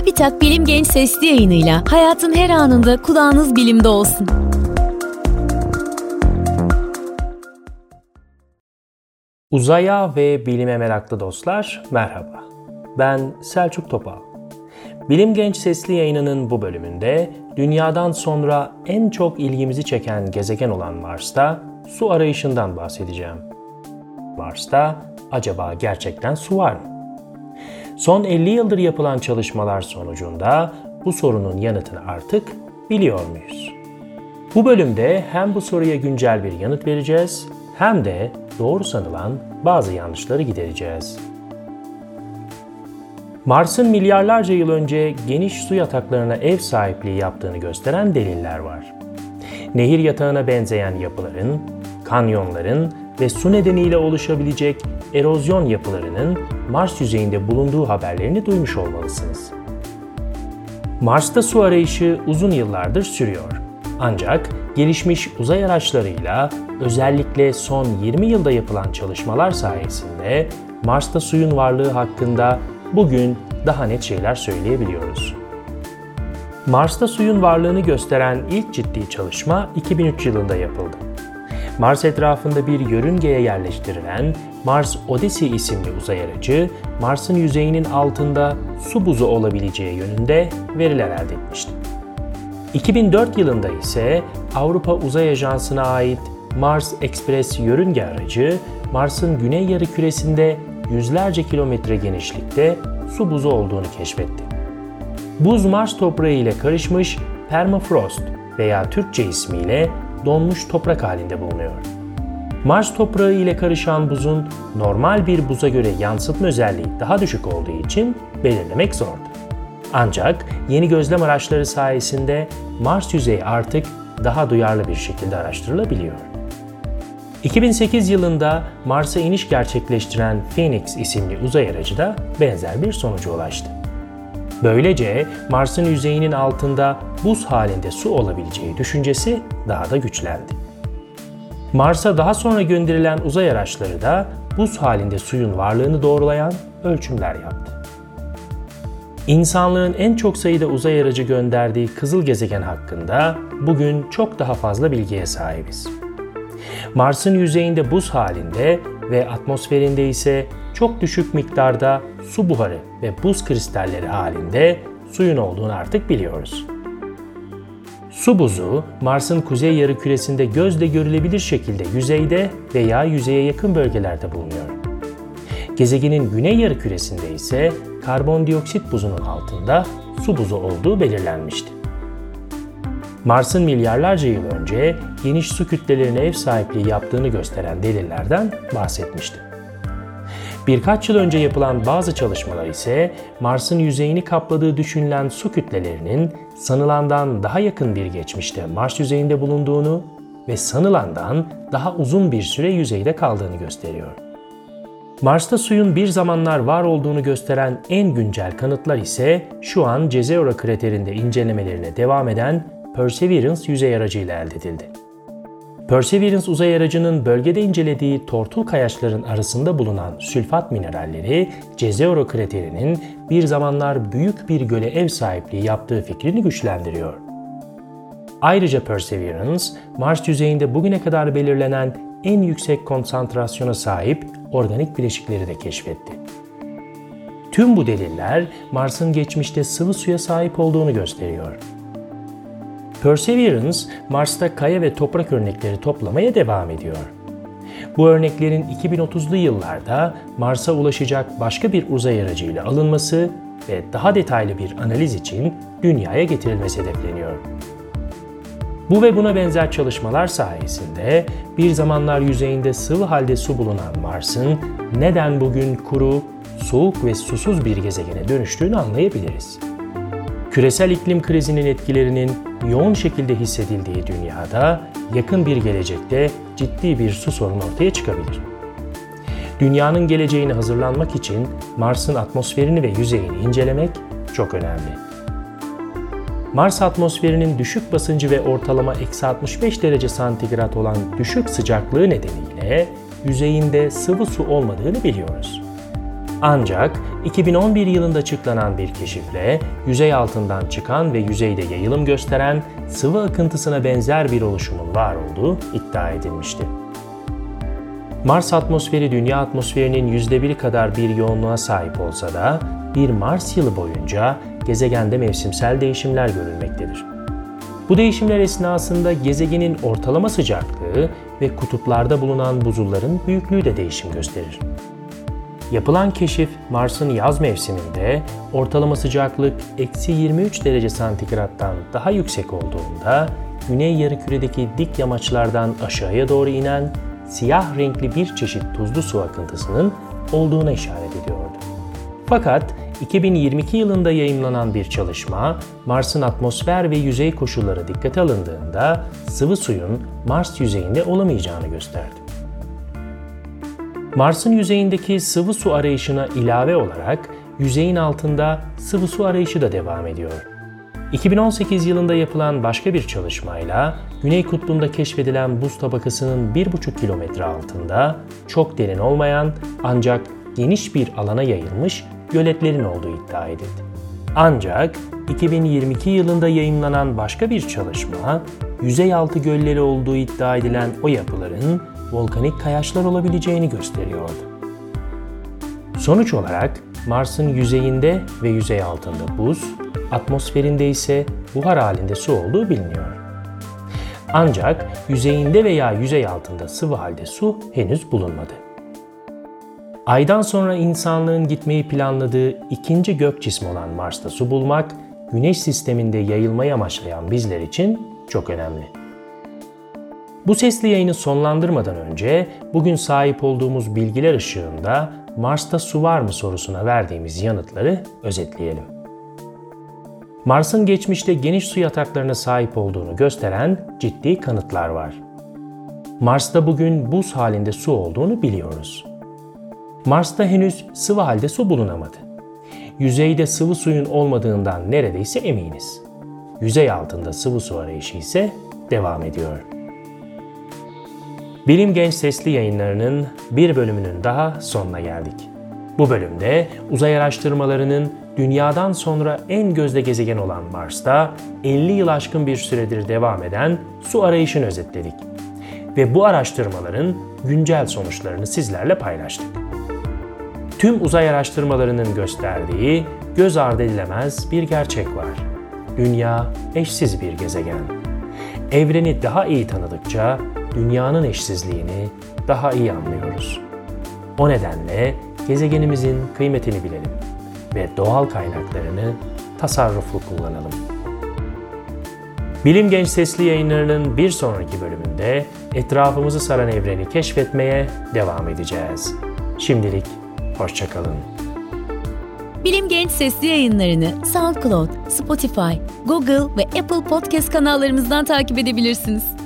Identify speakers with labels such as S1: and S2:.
S1: Çubitak Bilim Genç Sesli yayınıyla hayatın her anında kulağınız bilimde olsun.
S2: Uzaya ve bilime meraklı dostlar merhaba. Ben Selçuk Topal. Bilim Genç Sesli yayınının bu bölümünde dünyadan sonra en çok ilgimizi çeken gezegen olan Mars'ta su arayışından bahsedeceğim. Mars'ta acaba gerçekten su var mı? Son 50 yıldır yapılan çalışmalar sonucunda bu sorunun yanıtını artık biliyor muyuz? Bu bölümde hem bu soruya güncel bir yanıt vereceğiz hem de doğru sanılan bazı yanlışları gidereceğiz. Mars'ın milyarlarca yıl önce geniş su yataklarına ev sahipliği yaptığını gösteren deliller var. Nehir yatağına benzeyen yapıların, kanyonların ve su nedeniyle oluşabilecek erozyon yapılarının Mars yüzeyinde bulunduğu haberlerini duymuş olmalısınız. Mars'ta su arayışı uzun yıllardır sürüyor. Ancak gelişmiş uzay araçlarıyla özellikle son 20 yılda yapılan çalışmalar sayesinde Mars'ta suyun varlığı hakkında bugün daha net şeyler söyleyebiliyoruz. Mars'ta suyun varlığını gösteren ilk ciddi çalışma 2003 yılında yapıldı. Mars etrafında bir yörüngeye yerleştirilen Mars Odyssey isimli uzay aracı, Mars'ın yüzeyinin altında su buzu olabileceği yönünde veriler elde etmişti. 2004 yılında ise Avrupa Uzay Ajansı'na ait Mars Express yörünge aracı, Mars'ın güney yarı küresinde yüzlerce kilometre genişlikte su buzu olduğunu keşfetti. Buz Mars toprağı ile karışmış permafrost veya Türkçe ismiyle donmuş toprak halinde bulunuyor. Mars toprağı ile karışan buzun normal bir buza göre yansıtma özelliği daha düşük olduğu için belirlemek zordu. Ancak yeni gözlem araçları sayesinde Mars yüzeyi artık daha duyarlı bir şekilde araştırılabiliyor. 2008 yılında Mars'a iniş gerçekleştiren Phoenix isimli uzay aracı da benzer bir sonuca ulaştı. Böylece Mars'ın yüzeyinin altında buz halinde su olabileceği düşüncesi daha da güçlendi. Mars'a daha sonra gönderilen uzay araçları da buz halinde suyun varlığını doğrulayan ölçümler yaptı. İnsanlığın en çok sayıda uzay aracı gönderdiği kızıl gezegen hakkında bugün çok daha fazla bilgiye sahibiz. Mars'ın yüzeyinde buz halinde ve atmosferinde ise çok düşük miktarda su buharı ve buz kristalleri halinde suyun olduğunu artık biliyoruz. Su buzu, Mars'ın kuzey yarı küresinde gözle görülebilir şekilde yüzeyde veya yüzeye yakın bölgelerde bulunuyor. Gezegenin güney yarı küresinde ise karbondioksit buzunun altında su buzu olduğu belirlenmişti. Mars'ın milyarlarca yıl önce geniş su kütlelerine ev sahipliği yaptığını gösteren delillerden bahsetmiştim. Birkaç yıl önce yapılan bazı çalışmalar ise Mars'ın yüzeyini kapladığı düşünülen su kütlelerinin sanılandan daha yakın bir geçmişte Mars yüzeyinde bulunduğunu ve sanılandan daha uzun bir süre yüzeyde kaldığını gösteriyor. Mars'ta suyun bir zamanlar var olduğunu gösteren en güncel kanıtlar ise şu an Cezeura kraterinde incelemelerine devam eden Perseverance yüzey aracıyla elde edildi. Perseverance uzay aracının bölgede incelediği tortul kayaçların arasında bulunan sülfat mineralleri Cezeuro kraterinin bir zamanlar büyük bir göle ev sahipliği yaptığı fikrini güçlendiriyor. Ayrıca Perseverance, Mars yüzeyinde bugüne kadar belirlenen en yüksek konsantrasyona sahip organik bileşikleri de keşfetti. Tüm bu deliller Mars'ın geçmişte sıvı suya sahip olduğunu gösteriyor. Perseverance, Mars'ta kaya ve toprak örnekleri toplamaya devam ediyor. Bu örneklerin 2030'lu yıllarda Mars'a ulaşacak başka bir uzay aracıyla alınması ve daha detaylı bir analiz için dünyaya getirilmesi hedefleniyor. Bu ve buna benzer çalışmalar sayesinde bir zamanlar yüzeyinde sıvı halde su bulunan Mars'ın neden bugün kuru, soğuk ve susuz bir gezegene dönüştüğünü anlayabiliriz. Küresel iklim krizinin etkilerinin yoğun şekilde hissedildiği dünyada yakın bir gelecekte ciddi bir su sorunu ortaya çıkabilir. Dünyanın geleceğine hazırlanmak için Mars'ın atmosferini ve yüzeyini incelemek çok önemli. Mars atmosferinin düşük basıncı ve ortalama eksi 65 derece santigrat olan düşük sıcaklığı nedeniyle yüzeyinde sıvı su olmadığını biliyoruz. Ancak 2011 yılında açıklanan bir keşifle yüzey altından çıkan ve yüzeyde yayılım gösteren sıvı akıntısına benzer bir oluşumun var olduğu iddia edilmişti. Mars atmosferi Dünya atmosferinin %1 kadar bir yoğunluğa sahip olsa da bir Mars yılı boyunca gezegende mevsimsel değişimler görülmektedir. Bu değişimler esnasında gezegenin ortalama sıcaklığı ve kutuplarda bulunan buzulların büyüklüğü de değişim gösterir. Yapılan keşif Mars'ın yaz mevsiminde ortalama sıcaklık eksi 23 derece santigrattan daha yüksek olduğunda güney yarımküredeki dik yamaçlardan aşağıya doğru inen siyah renkli bir çeşit tuzlu su akıntısının olduğuna işaret ediyordu. Fakat 2022 yılında yayımlanan bir çalışma, Mars'ın atmosfer ve yüzey koşulları dikkate alındığında sıvı suyun Mars yüzeyinde olamayacağını gösterdi. Mars'ın yüzeyindeki sıvı su arayışına ilave olarak yüzeyin altında sıvı su arayışı da devam ediyor. 2018 yılında yapılan başka bir çalışmayla Güney Kutbu'nda keşfedilen buz tabakasının 1,5 kilometre altında çok derin olmayan ancak geniş bir alana yayılmış göletlerin olduğu iddia edildi. Ancak 2022 yılında yayınlanan başka bir çalışma, yüzey altı gölleri olduğu iddia edilen o yapıların volkanik kayaçlar olabileceğini gösteriyordu. Sonuç olarak Mars'ın yüzeyinde ve yüzey altında buz, atmosferinde ise buhar halinde su olduğu biliniyor. Ancak yüzeyinde veya yüzey altında sıvı halde su henüz bulunmadı. Aydan sonra insanlığın gitmeyi planladığı ikinci gök cismi olan Mars'ta su bulmak, Güneş sisteminde yayılmayı amaçlayan bizler için çok önemli. Bu sesli yayını sonlandırmadan önce bugün sahip olduğumuz bilgiler ışığında Mars'ta su var mı sorusuna verdiğimiz yanıtları özetleyelim. Mars'ın geçmişte geniş su yataklarına sahip olduğunu gösteren ciddi kanıtlar var. Mars'ta bugün buz halinde su olduğunu biliyoruz. Mars'ta henüz sıvı halde su bulunamadı. Yüzeyde sıvı suyun olmadığından neredeyse eminiz. Yüzey altında sıvı su arayışı ise devam ediyor. Bilim Genç Sesli yayınlarının bir bölümünün daha sonuna geldik. Bu bölümde uzay araştırmalarının dünyadan sonra en gözde gezegen olan Mars'ta 50 yıl aşkın bir süredir devam eden su arayışını özetledik. Ve bu araştırmaların güncel sonuçlarını sizlerle paylaştık. Tüm uzay araştırmalarının gösterdiği göz ardı edilemez bir gerçek var. Dünya eşsiz bir gezegen. Evreni daha iyi tanıdıkça dünyanın eşsizliğini daha iyi anlıyoruz. O nedenle gezegenimizin kıymetini bilelim ve doğal kaynaklarını tasarruflu kullanalım. Bilim Genç Sesli yayınlarının bir sonraki bölümünde etrafımızı saran evreni keşfetmeye devam edeceğiz. Şimdilik hoşçakalın.
S1: Bilim Genç Sesli yayınlarını SoundCloud, Spotify, Google ve Apple Podcast kanallarımızdan takip edebilirsiniz.